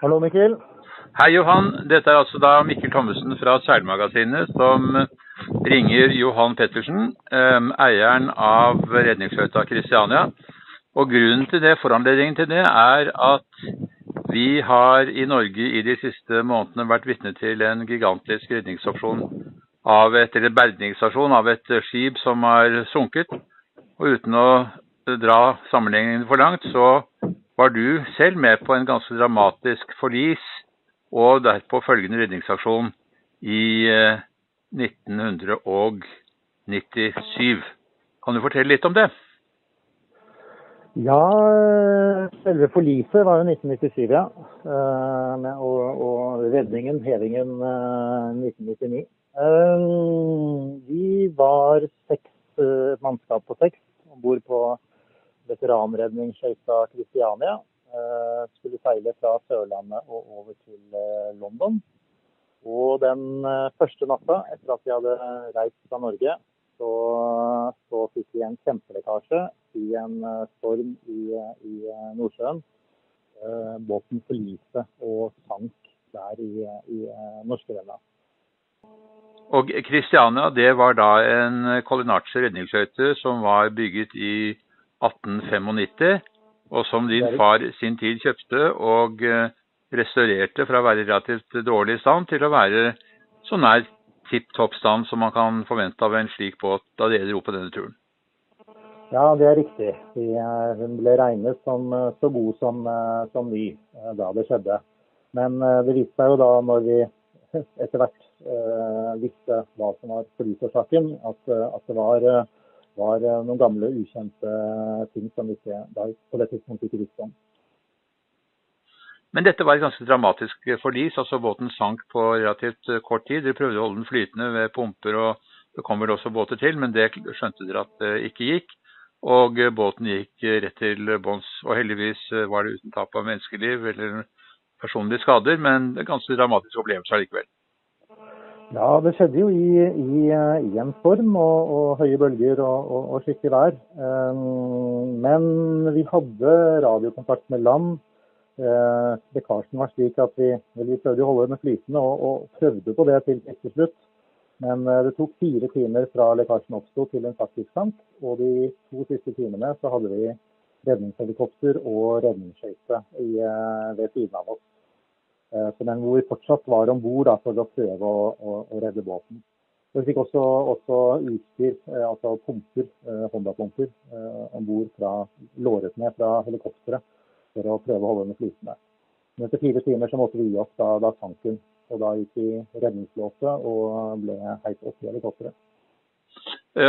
Hallo, Mikkel. Hei, Johan. Dette er altså da Mikkel Thommessen fra Seilmagasinet som ringer Johan Pettersen, eieren av redningsskøyta Kristiania. Og grunnen til det, foranledningen til det, er at vi har i Norge i de siste månedene vært vitne til en gigantisk redningsaksjon av et, eller bergingsstasjon av et skip som har sunket. Og uten å dra sammenligningen for langt, så var du selv med på en ganske dramatisk forlis og derpå følgende redningsaksjon i 1997. Eh, kan du fortelle litt om det? Ja, selve forliset var jo 1997, ja. Eh, og, og redningen, hevingen, 1999. Eh, vi var seks mannskap på seks om bord på veteranredningsskøyta Christiania. Eh, skulle seile fra Sørlandet og over til eh, London. Og den eh, første natta, etter at vi hadde reist fra Norge, så, så fikk vi en kjempelekkasje i en storm i, i Nordsjøen. Båten forliste og sank der i, i Norskerenna. Og Christiania det var da en Collinacci redningsskøyte som var bygget i 1895, og som din far sin tid kjøpte og eh, restaurerte fra å være relativt dårlig stand til å være så nær tipp topp stand som man kan forvente av en slik båt da dere dro på denne turen. Ja, det er riktig. Hun ble regnet som eh, så god som, eh, som ny da det skjedde. Men det viste seg jo da når vi etter hvert visste hva som var forlisårsaken, at, at det var var eh, noen gamle, ukjente ting som vi ikke, på det tidspunktet ikke visste om. Men dette var et ganske dramatisk forlis. altså Båten sank på relativt eh, kort tid. Dere prøvde å holde den flytende ved pumper, og det kom vel også båter til, men det skjønte dere at det ikke gikk. Og båten gikk rett til bunns. Og heldigvis var det uten tap av menneskeliv eller personlige skader, men en ganske dramatisk opplevelse allikevel. Ja, det skjedde jo i, i, i en storm og, og, høye bølger og, og, og skikkelig vær. Um, men vi hadde radiokontakt med land. Uh, lekkasjen var slik at vi, vi prøvde å holde den flytende og, prøvde på det til etter slutt. Men uh, det tok fire timer fra lekkasjen oppsto til en faktisk sank. Og de to siste timene så hadde vi redningshelikopter og redningsskøyte uh, ved siden av oss. Eh, så den hvor vi fortsatt var om bord for å prøve å, å, å, redde båten. Vi fikk også, også utstyr, eh, altså pumper, eh, Honda-pumper, om bord låret ned fra helikopteret for å prøve å holde den flytende. Men etter fire timer så måtte vi gi oss da, da tanken. Og da gikk vi redningslåse og ble heit opp i helikopteret.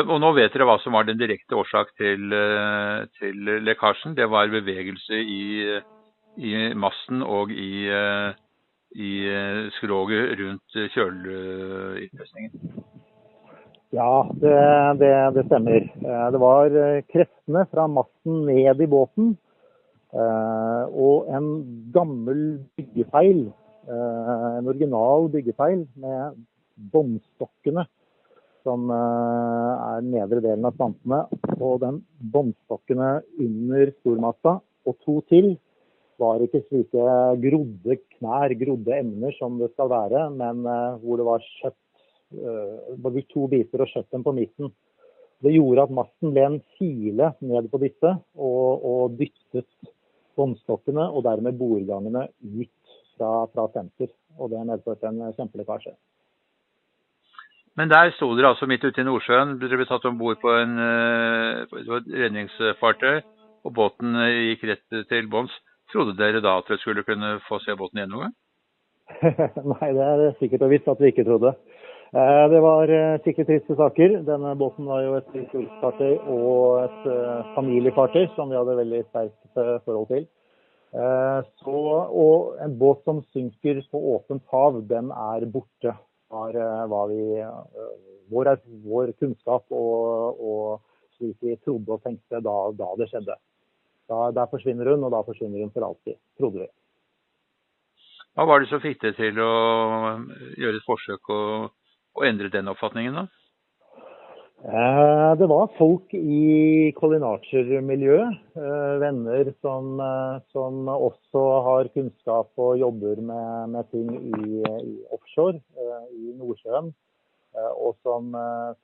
Og nå vet dere hva som var den direkte årsak til, til lekkasjen. Det var bevegelse i, i masten og i, i eh, skroget rundt eh, kjøleinnløsningen? Ja, det, det, det, stemmer. Eh, det var kreftene fra masten ned i båten og en gammel byggefeil, en original byggefeil med båndstokkene som er den nedre delen av stampene. Og den båndstokkene under stormasta og to til var ikke slike grodde knær, grodde emner som det skal være, men uh, hvor det var kjøtt, uh, to biter og kjøtten på midten. Det gjorde at masten ble en kile ned på disse og, og dyttet båndstokkene og dermed bordgangene ut fra, fra senter. Og det medførte en kjempelekkasje. Men der sto dere altså midt ute i Nordsjøen. Dere ble tatt om bord på en, uh, et redningsfartøy, og båten gikk rett til bånns. Trodde dere da at dere skulle kunne få se båten igjen noe? Nei, det er sikkert og visst at vi ikke trodde. Eh, det var eh, sikkert triste saker. Denne båten var jo et turistfartøy og et eh, familiefartøy som vi hadde veldig sterkt forhold til. Så, og en båt som synker på åpent hav, den er borte. Var, var vi, vår, vår, kunnskap og, og slik vi trodde og tenkte da, da det skjedde. Da, der forsvinner hun, og da forsvinner hun for alltid, trodde vi. Hva var det som fikk deg til å gjøre et forsøk å, å endre den oppfatningen, da? Eh, det var folk i Colin Archer-miljøet, eh, venner som, eh, som, også har kunnskap og jobber med, med ting i, i, offshore i Nordsjøen. Og som,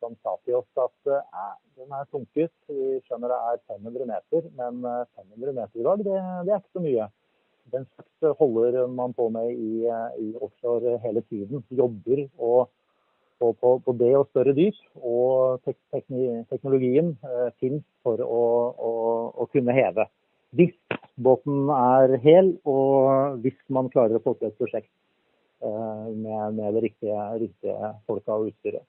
som, sa til oss at eh, den er sunket. Vi skjønner det er 500 meter, men 500 meter i dag, det, det er ikke så mye. Den slags holder man på med i, i offshore hele tiden. Jobber og på, på, på, det og større dyp. Og tek teknologien eh, finnes for å, å, å, kunne heve. Hvis båten er hel, og hvis man klarer å få til et prosjekt eh, med, med, det riktige, riktige folka og utstyret.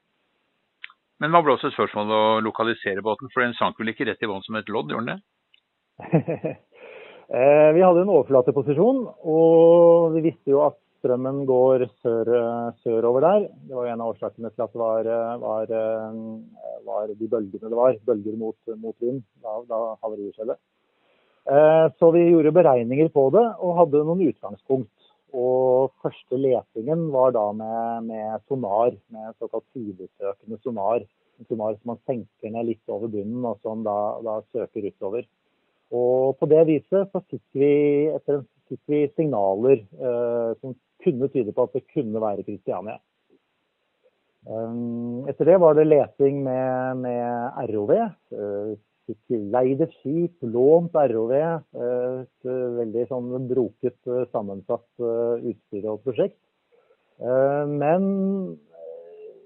Men hva ble også et spørsmål å lokalisere båten? For den sank vel ikke rett i vann som et lodd, gjorde den det? Eh, vi hadde en overflateposisjon, og vi visste jo at strømmen går sør, sørover der. Det var en av årsakene til at det var, var, var de bølgene det var. Bølger mot, mot vind da, da havariet skjedde. Eh, så vi gjorde beregninger på det og hadde noen utgangspunkt. Og første letingen var da med, med sonar, med såkalt sidesøkende sonar. En sonar som man senker ned litt over bunnen, og som da, da søker utover. Og på det viset så fikk vi, etter, fikk vi signaler eh, som kunne tyde på at det kunne være Kristiania. Um, etter det var det leting med, med ROV. Fikk leid et skip, lånt ROV. Uh, et veldig sånn broket, uh, sammensatt utstyr og prosjekt. Men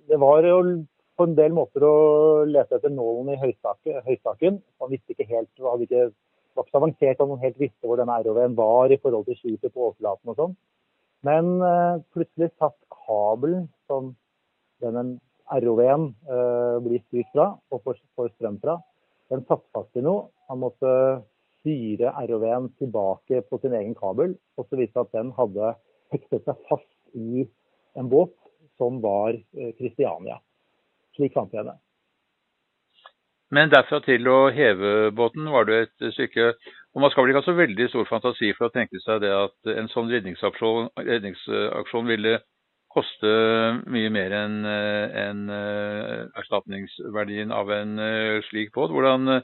det var jo på en del måter å lete etter nålen i høystaken. Man visste ikke helt, hadde ikke, var så avansert at man helt visste hvor denne ROV-en var i forhold til skipet på overflaten og sånn. Men plutselig satt kabelen som denne ROV-en eh, blir styrt fra og får, strøm fra, den satt fast i noe. Han måtte styre ROV-en tilbake på sin egen kabel, og så viste at den hadde hektet seg fast i en båt som var Kristiania. Christiania. Slik fant vi det. Men derfra til å heve båten var det et stykke og Man skal vel ikke ha så veldig stor fantasi for å tenke seg det at en sånn redningsaksjon, redningsaksjon ville koste mye mer enn en, eh, erstatningsverdien av en eh, slik båt. Hvordan,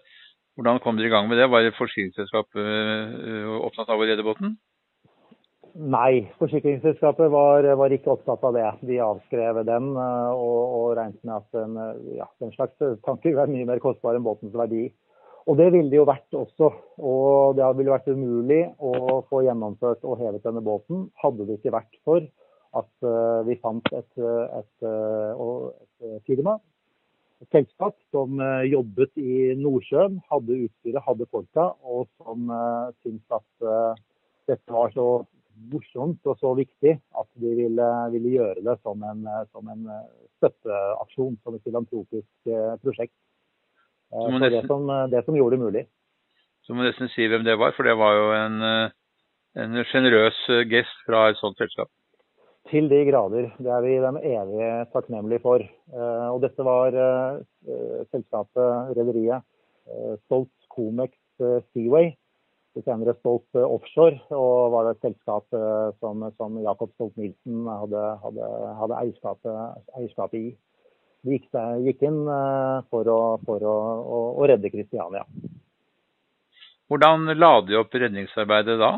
hvordan kom dere i gang med det? Var forsikringsselskapet eh, opptatt av å redde båten? Nei, forsikringsselskapet var, var, ikke opptatt av det. De avskrev den og, og regnet med at den, ja, den slags tanker er mye mer kostbar enn båtens verdi. Og det ville det jo vært også. Og det ville vært umulig å få gjennomført og hevet denne båten hadde det ikke vært for at uh, vi fant et, et, uh, et, firma, et selskap, som jobbet i Nordsjøen, hadde utstyret, hadde folka, og som syntes at dette var så morsomt og så viktig at de ville, ville gjøre det som en, som en støtteaksjon, som et filantropisk prosjekt. Eh, nesten, det, som, eh, det som gjorde det mulig. Så må nesten si hvem det var, for det var jo en, eh, en sjenerøs gest fra et sånt selskap. Til de grader. Det er vi dem evige takknemlige for. Og dette var selskapet, rederiet, Stolt Comex Seaway. Det senere Stolt Offshore, og var det et selskap som, som Jakob Stolt-Nielsen hadde, hadde, hadde eierskapet, eierskapet i gikk, gikk inn eh, for, å, for å, å, å redde Kristiania. Hvordan la de opp redningsarbeidet da?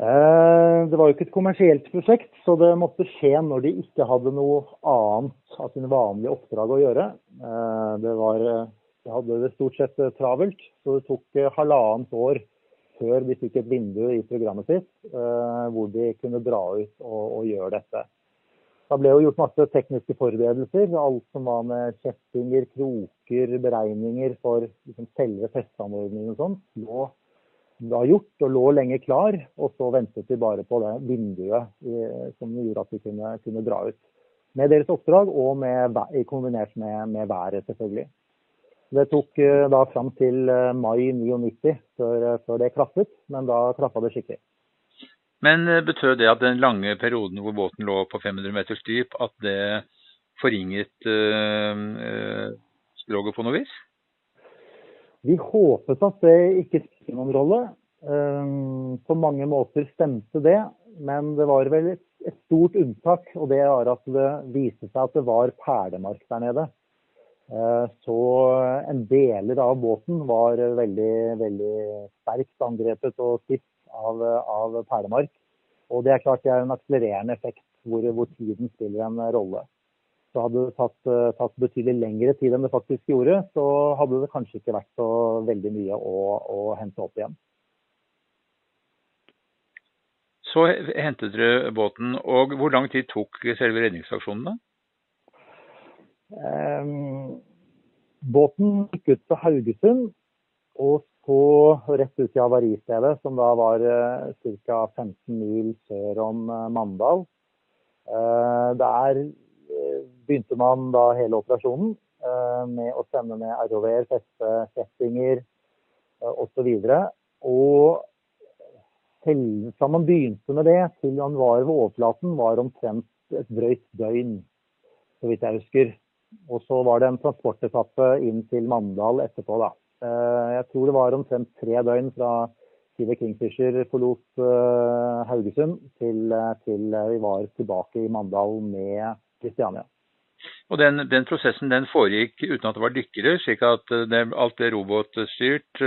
Eh, det var jo ikke et kommersielt prosjekt, så det måtte skje når de ikke hadde noe annet av sine vanlige oppdrag å gjøre. Eh, det var, de hadde det stort sett travelt, så det tok halvannet år før de fikk et vindu i programmet sitt hvor de kunne dra ut og, og gjøre dette. Da ble jo gjort masse tekniske forberedelser. Alt som var med kjettinger, kroker, beregninger for liksom selve festeanordningen og sånn, lå da gjort og lå lenge klar. Og så ventet vi bare på det vinduet som gjorde at vi kunne, kunne dra ut. Med deres oppdrag og med, kombinert med, med, været, selvfølgelig. Det tok eh, da fram til eh, mai 99 før, eh, før det klaffet, men da klaffa det skikkelig. Men eh, betød det at den lange perioden hvor båten lå på 500 meters dyp, at det forringet øh, skroget på noe vis? Vi håpet at det ikke spilte noen rolle. Um, på mange måter stemte det, men det var vel et, stort unntak. Og det var at det viste seg at det var perlemark der nede. Så en deler av båten var veldig, veldig sterkt angrepet og stift av, av perlemark. Og det er klart det er en akselererende effekt hvor, hvor tiden spiller en rolle. Så hadde det tatt, tatt, betydelig lengre tid enn det faktisk gjorde, så hadde det kanskje ikke vært så veldig mye å, å hente opp igjen. Så hentet dere båten, og hvor lang tid tok selve redningsaksjonen da? Um, båten gikk ut fra Haugesund og så rett ut til avaristedet, som da var uh, ca. 15 mil sør om uh, Mandal. Uh, der begynte man da hele operasjonen med å sende ned ROV-er, feste settinger osv. Og, og fra man begynte med det til han var ved overflaten, var omtrent et drøyt døgn, så vidt jeg husker. Og så var det en transportetappe inn til Mandal etterpå, da. Eh, jeg tror det var omtrent tre døgn fra Siver Kingfisher forlot eh, Haugesund til, eh, til vi var tilbake i Mandal med Kristiania. Og den, den, prosessen den foregikk uten at det var dykkere, slik at det, alt det robotstyrt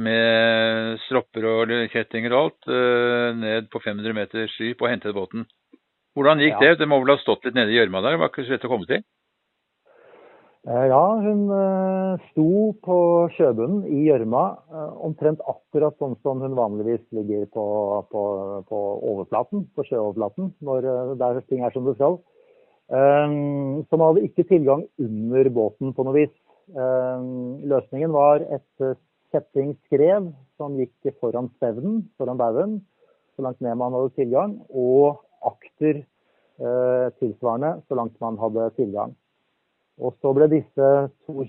med stropper og kjettinger og alt, eh, ned på 500 meters dyp og hentet båten. Hvordan gikk ja. det? Det må vel ha stått litt nede i gjørma der? Det var ikke så lett å komme til? Eh, ja, hun eh, sto på sjøbunnen i gjørma, omtrent akkurat sånn som hun vanligvis ligger på, på, på overflaten, på sjøoverflaten, når der ting er som det skal. Så man hadde ikke tilgang under båten på noe vis. Løsningen var et Kjetting skrev, som gikk foran stevnen, foran baugen, så langt ned man hadde tilgang, og akter eh, tilsvarende så langt man hadde tilgang. Og så ble disse to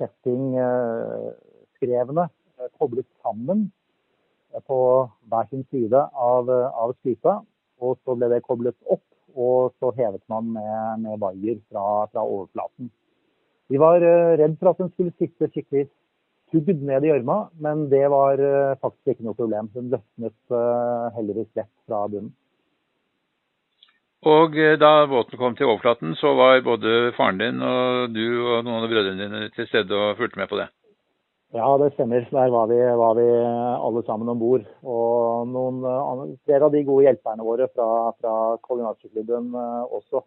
kjettingskrevene eh, koblet sammen eh, på hver sin side av, av sklypa. Og så ble det koblet opp, og så hevet man med, med vaier fra, fra, overflaten. Vi var eh, redd for at den skulle sitte skikkelig sugd ned i gjørma, men det var eh, faktisk ikke noe problem. Den løsnet eh, heldigvis lett fra bunnen. Og da båten kom til overflaten, så var både faren din og du og noen av brødrene dine til stede og fulgte med på det? Ja, det stemmer. Der var vi, var vi alle sammen om bord. Og noen, flere av de gode hjelperne våre fra, fra koordinatorklubben også,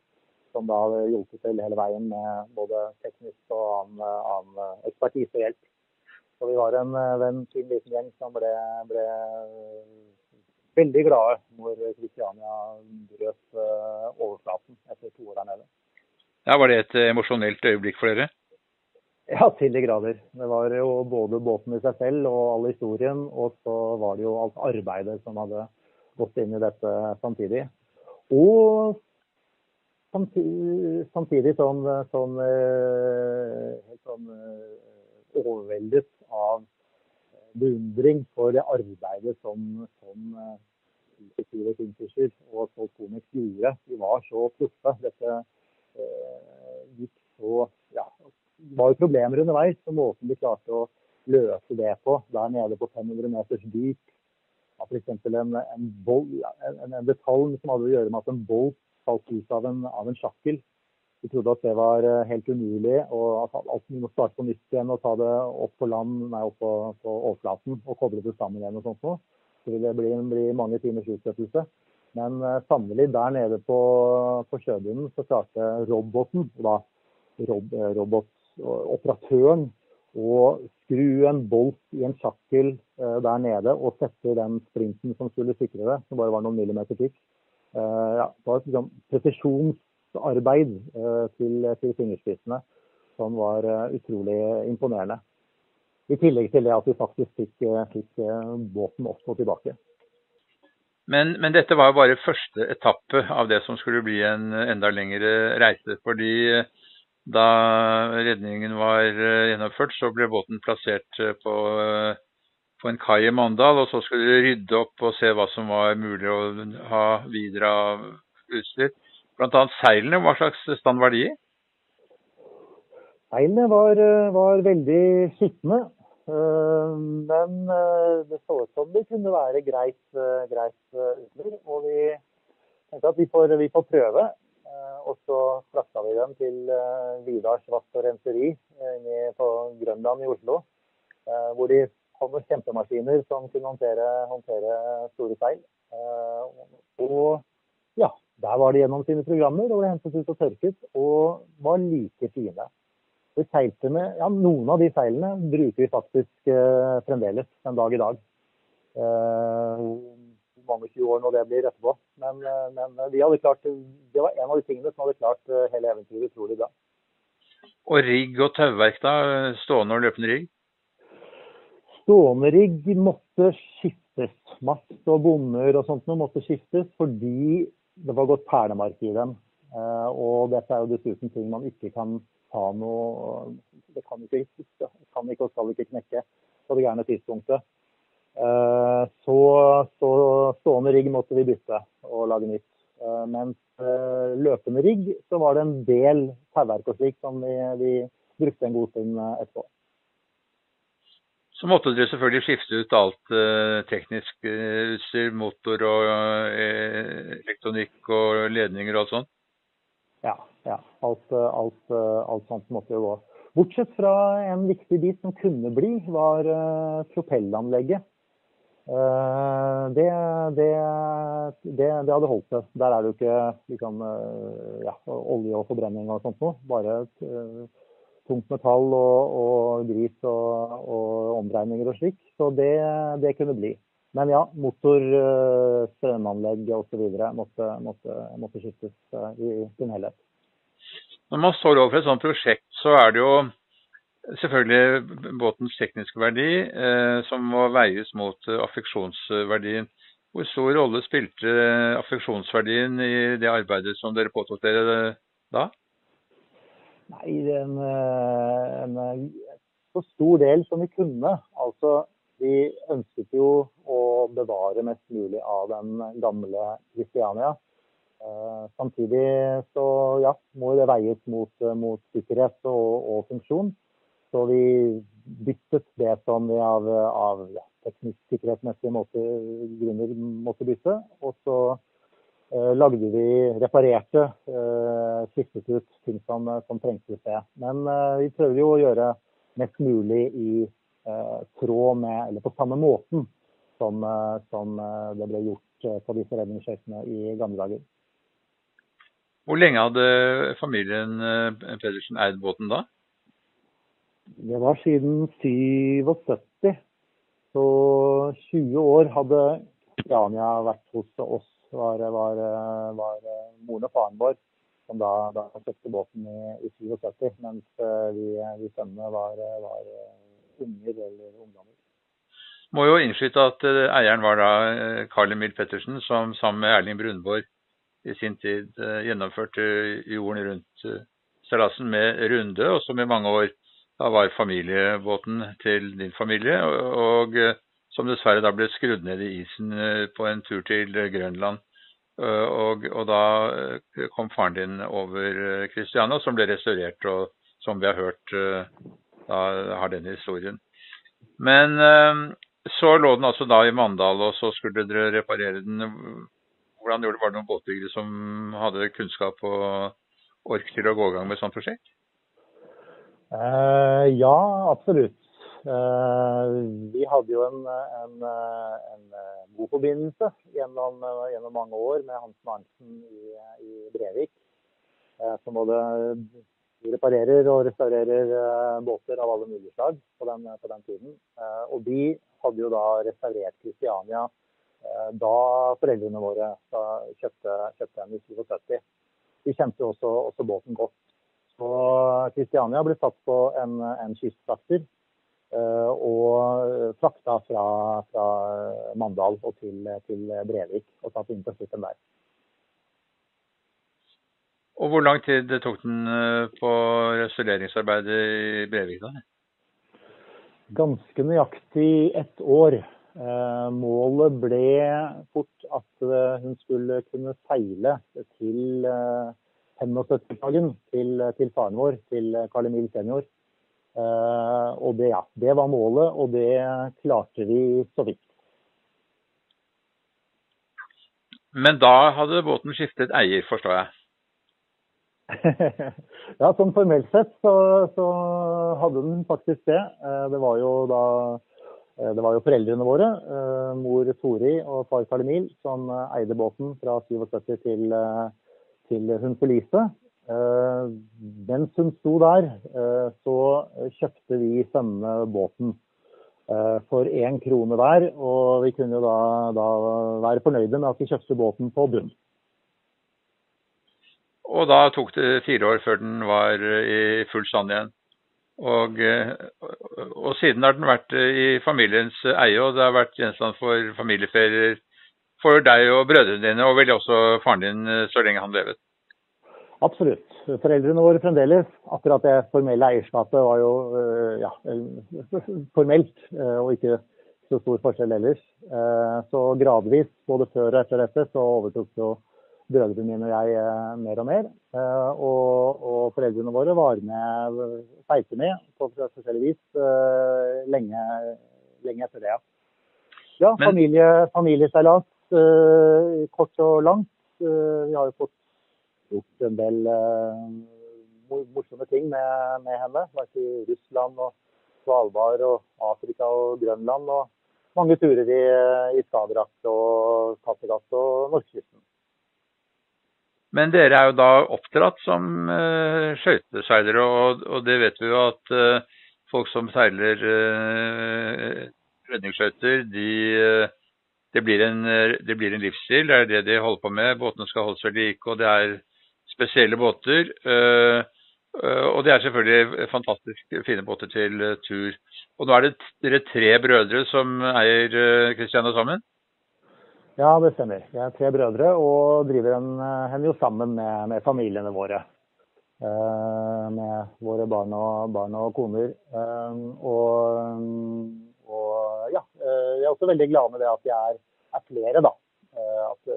som da hjulpet til hele veien med både teknisk og annen, annen ekspertise og hjelp. Så vi var en, eh, en fin liten gjeng som ble, ble veldig glade når Kristiania brøt eh, overflaten etter to år der nede. Ja, Var det et emosjonelt øyeblikk for dere? Ja, til de grader. Det var jo både båten i seg selv og all historien, og så var det jo alt arbeidet som hadde gått inn i dette samtidig. Og samtidig, samtidig sånn, eh, helt sånn overveldet av eh, beundring for det arbeidet som, som Siver Kingfisher og Stolt Komics gjorde. De var så proffe. Dette eh, gikk så var jo problemer underveis, og måten de klarte å løse det på der nede på 500 meters dyp. F.eks. En, en, en, en, detalj som hadde å gjøre med at en bolt falt ut av en, av en sjakkel vi trodde at det var eh, helt umulig, og at alt må starte på nytt igjen og ta det opp på land, nei, opp på, på overflaten og koble det sammen igjen og sånt noe. Så vil det bli, bli mange timers utsettelse. Men uh, sannelig, der nede på, på sjøbunnen så klarte roboten, da rob, eh, robotoperatøren, å skru en bolt i en sjakkel uh, der nede og sette den sprinten som skulle sikre det, som bare var noen millimeter tykk. Uh, ja, det var et liksom, presisjonsarbeid eh, til, til fingerspissene som var eh, utrolig imponerende. I tillegg til det at vi faktisk fikk, eh, fikk båten opp og tilbake. Men, men, dette var jo bare første etappe av det som skulle bli en enda lengre reise. fordi da redningen var gjennomført, så ble båten plassert på, på en kai i Mandal. Og så skulle de rydde opp og se hva som var mulig å ha videre av utstyr. Bl.a. seilene, hva slags stand var de i? Seilene var, eh, var veldig skitne. Eh, men eh, det så ut som det kunne være greit, greit utstyr. Og vi tenkte at vi får, vi får prøve. Og så frakta vi dem til Vidars vatt og renseri på Grønland i Oslo. Hvor de med kjempemaskiner som kunne håndtere, håndtere store feil. Og ja, der var de gjennom sine programmer og ble hentet ut og tørket, og var like fine. Vi seilte med, ja, Noen av de seilene bruker vi faktisk eh, fremdeles en dag i dag. Eh, mange 20 år når det blir etterpå. Men, eh, men vi hadde klart, det var en av de tingene som hadde klart eh, hele eventyret utrolig bra. Og rigg og tauverk, da? Stående og løpende rigg? Stående rigg måtte skiftes. Mast og bommer og sånt noe måtte skiftes fordi det var gått perlemark i dem. Eh, og dette er jo dessuten ting man ikke kan ta noe Det kan ikke. Kan ikke og skal ikke knekke på det gærne tidspunktet. Eh, så, så stående rigg måtte vi bytte og lage nytt. Eh, mens løpende rigg så var det en del tauverk og slik som vi, vi brukte en god stund etterpå. Så måtte dere selvfølgelig skifte ut alt eh, teknisk utstyr, motor og eh, elektronikk og ledninger og alt sånt? Ja. ja. Alt, alt, alt, sånt måtte jo gå. Bortsett fra en viktig bit som kunne bli, var propellanlegget. Uh, det, det, det, det, hadde holdt seg. Der er det jo ikke liksom, uh, ja, olje og forbrenning og sånt noe. Bare tungt metall og, og gris og, og, omdreininger og slik. Så det, det, kunne bli. Men ja, motor, strømanlegg osv. Måtte, måtte, måtte skiftes i sin helhet. Når man står overfor et sånt prosjekt, så er det jo selvfølgelig båtens tekniske verdi eh, som må veies mot uh, affeksjonsverdien. Hvor stor rolle spilte affeksjonsverdien i det arbeidet som dere påtok dere da? Nei, en, eh, en, så stor del som vi kunne. Altså, vi ønsket jo å bevare mest mulig av den gamle Kristiania. Eh, samtidig så ja, må det veies mot, eh, mot sikkerhet og, og, funksjon. Så vi byttet det som vi av, av ja, teknisk sikkerhetsmessige grunner måtte bytte. Og så eh, lagde vi, reparerte, eh, skiftet ut ting som, som trengtes det. Men eh, vi prøvde jo å gjøre mest mulig i eh, tråd med, eller på samme måten som, som det ble gjort på disse redningsskøytene i gamle dager. Hvor lenge hadde familien eh, Pedersen eid båten da? Det var siden 77. Så 20 år hadde Krania vært hos oss. Var, var, var moren og faren vår som da, da kjøpte båten i, i 77, mens eh, vi, vi sønnene var, var unger eller ungdommer. Må jo innskyte at eh, eieren var da Carl Emil Pettersen, som sammen med Erling Brunborg i sin tid eh, gjennomførte jorden rundt eh, seilasen med runde, og som i mange år da var familiebåten til din familie, og eh, som dessverre da ble skrudd ned i isen på en tur til Grønland. Og, og da kom faren din over Kristiania, som ble restaurert, og som vi har hørt, da har den historien. Men så lå den altså da i Mandal, og så skulle dere reparere den. Hvordan gjorde det? Var det noen båtbyggere som hadde kunnskap og ork til å gå i gang med et sånt prosjekt? Uh, ja, absolutt. Uh, vi hadde jo en, en, en god forbindelse gjennom, gjennom, mange år med Hansen Arntzen i, i Brevik. Uh, som både reparerer og restaurerer båter av alle mulige slag på den, på den tiden. og de hadde jo da restaurert Kristiania Eh, da foreldrene våre kjøpte, kjøpte en i 77. De kjente også, også, båten godt. Så Kristiania ble satt på en, en kystfrakter eh, og frakta fra, fra, Mandal og til, til, Brevik og satt inn på slutten der. Og Hvor lang tid tok den eh, på restaureringsarbeidet i Brevik? da? Ganske nøyaktig ett år. Eh, målet ble fort at hun skulle kunne seile til 75-dagen eh, til, til, faren vår, til Carl Emil senior. Og det, ja, det var målet, og det klarte vi så vidt. Men da hadde båten skiftet eier, forstår jeg? ja, sånn formelt sett så, så, hadde den faktisk det. Det var jo da det var jo foreldrene våre, mor Tori og far Karl Emil, som eide båten fra 77 til, til hun forliste. Mens hun sto der, så kjøpte vi samme båten Eh, for én krone hver. Og vi kunne jo da, da, være fornøyde med at vi kjøpte båten på bunn. Og da tok det fire år før den var i full stand igjen. Og, og, og, siden har den vært i familiens eie, og det har vært gjenstand for familieferier for deg og brødrene dine, og vel også faren din så lenge han levet. Absolutt. Foreldrene våre fremdeles. Akkurat det formelle eierskapet var jo eh, ja, formelt, eh, og ikke så stor forskjell ellers. Eh, så gradvis, både før og etter dette, så overtok jo brødrene mine og jeg mer og mer. Og, og foreldrene våre var med, feite med på forskjellig vis lenge, lenge etter det. Ja, familie, familieseilas, kort og langt. Vi har jo fått gjort en del uh, morsomme ting med, med henne. Vært i Russland og Svalbard og Afrika og Grønland. Og mange turer i, i Skagerrak og Kattegat og norskekysten. Men dere er jo da oppdratt som uh, skøyteseilere, og, og, det vet vi jo at uh, folk som seiler uh, redningsskøyter, de uh, det blir, en, det blir en livsstil. Det er det de holder på med. Båtene skal holdes ved like, og det er spesielle båter. Eh, eh, og det er selvfølgelig fantastisk fine båter til eh, tur. Og nå er det dere tre brødre som eier Christiania sammen? Ja, det stemmer. Vi er tre brødre og driver henne jo sammen med, med, familiene våre. med våre barn og, barn og koner. og, vi er også veldig glade med det at vi er, er flere, da. at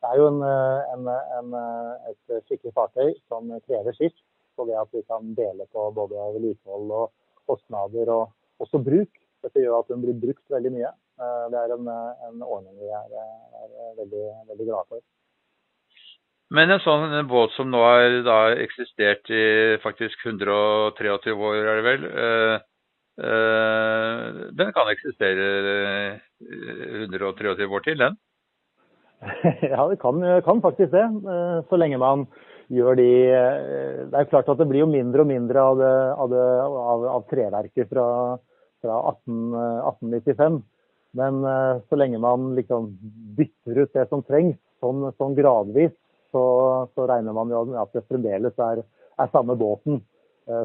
det er jo en, eh, en, en, eh, et skikkelig fartøy som krever skift. Så det at vi kan dele på både vedlikehold og kostnader og også bruk. Dette gjør at den blir brukt veldig mye. Eh, det er en, ordning vi er, er veldig, veldig glad for. Men en sånn båt som nå har eksistert i faktisk 123 år, er det vel. Den kan eksistere 123 år til, den? Ja, det kan, kan, faktisk det. Eh, så lenge man gjør de eh, Det er klart at det blir jo mindre og mindre av, det, av, det, av, av treverket fra, fra 18, 1895. Men eh, så lenge man liksom bytter ut det som trengs, sånn, sånn gradvis, så, så, regner man jo at det fremdeles er, er samme båten.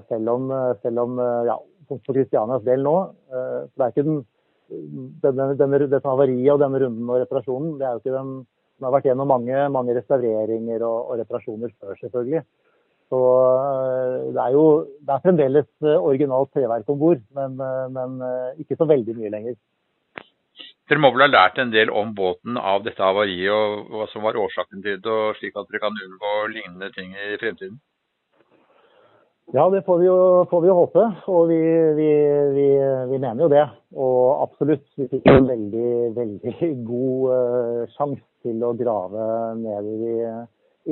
Selv om, selv om ja, for Kristianias del nå, det er ikke den denne, denne, dette havariet og denne runden og reparasjonen, det er jo ikke den Den har vært gjennom mange, mange restaureringer og, og, reparasjoner før, selvfølgelig. Så øh, det er jo det er fremdeles øh, originalt treverk om bord, men, men, ikke så veldig mye lenger. Dere må vel ha lært en del om båten av dette havariet og hva som var årsaken til det, og slik at dere kan unngå lignende ting i fremtiden? Ja, det får vi jo, får vi jo håpe. Og vi, vi, vi, mener jo det. Og absolutt, vi fikk en veldig, veldig god uh, sjanse til å grave ned i de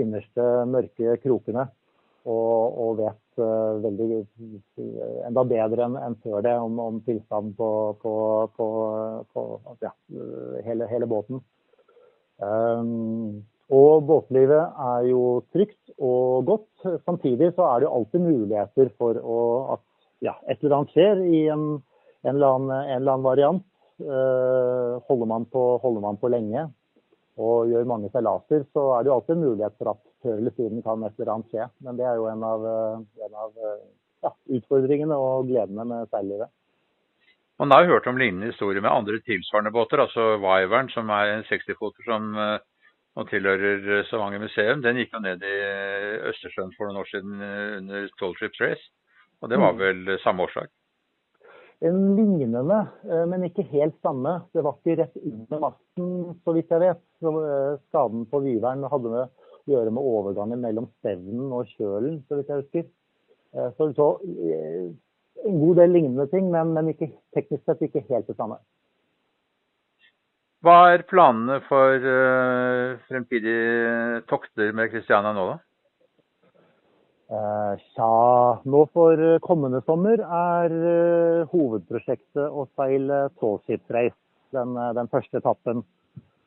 innerste mørke krokene. Og, og vet uh, veldig enda bedre enn en før det om, om tilstanden på, på, på, på ja, hele, hele, båten. Um, og båtlivet er jo trygt og godt. Samtidig så er det jo alltid muligheter for å, at ja, et eller annet skjer i en, en, eller, annen, en eller, annen, variant. Eh, holder, man på, holder, man på, lenge og gjør mange seilaser, så er det jo alltid en mulighet for at før eller siden kan et eller annet skje. Men det er jo en av, en av ja, utfordringene og gledene med seillivet. Man har jo hørt om lignende historier med andre tilsvarende båter, altså Viveren, som er en 60-foter som uh, og tilhører Stavanger museum, den gikk jo ned i Østersjøen for noen år siden eh, under Tall Trips Race. Og det var mm. vel samme årsak? En lignende, eh, men ikke helt samme. Det var ikke rett under masten, så vidt jeg vet. Eh, skaden på Vyvern hadde med å gjøre med overgangen mellom stevnen og kjølen, så vidt jeg husker. Så så en god del lignende ting, men, men ikke, teknisk sett ikke helt det samme. Hva er planene for fremtidige tokter med Kristiania nå, da? Tja, nå for kommende sommer er hovedprosjektet å seile tallship-race. Den, den, første etappen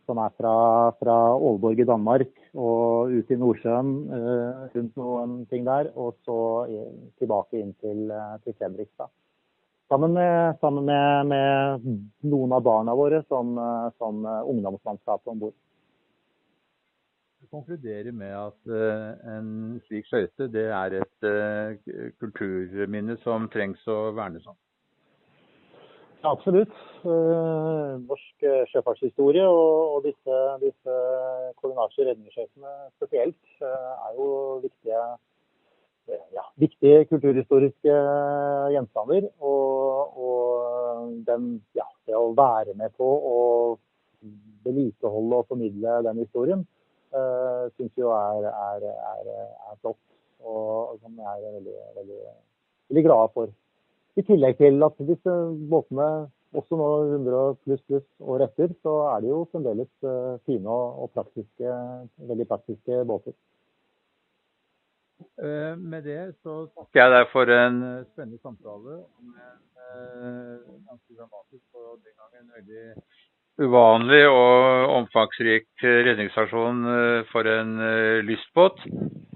som er fra, fra Aalborg i Danmark og ut i Nordsjøen, rundt noen ting der, og så tilbake inn til, til Fredrikstad. Sammen med, sammen med, med, noen av barna våre som, som ungdomsmannskapet om bord. Konkluderer med at uh, en slik skøyte det er et uh, kulturminne som trengs å vernes om? Ja, absolutt. Uh, norsk sjøfartshistorie og, disse, disse koordinasje redningsskøytene spesielt er jo viktige ja, viktige kulturhistoriske gjenstander. Og, og den, ja, det å være med på å vedlikeholde og formidle den historien, syns jo er, er, er, er, flott. Og som jeg er veldig, veldig, veldig glad for. I tillegg til at disse båtene også nå 100 pluss pluss år etter, så er de jo fremdeles uh, fine og, praktiske, veldig praktiske båter. Uh, med det så takker jeg deg for en spennende samtale om en ganske dramatisk og den gangen veldig uvanlig og omfangsrik redningsaksjon for en lystbåt.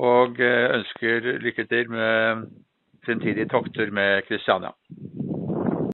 Og ønsker lykke til med fremtidige tokter med Kristiania.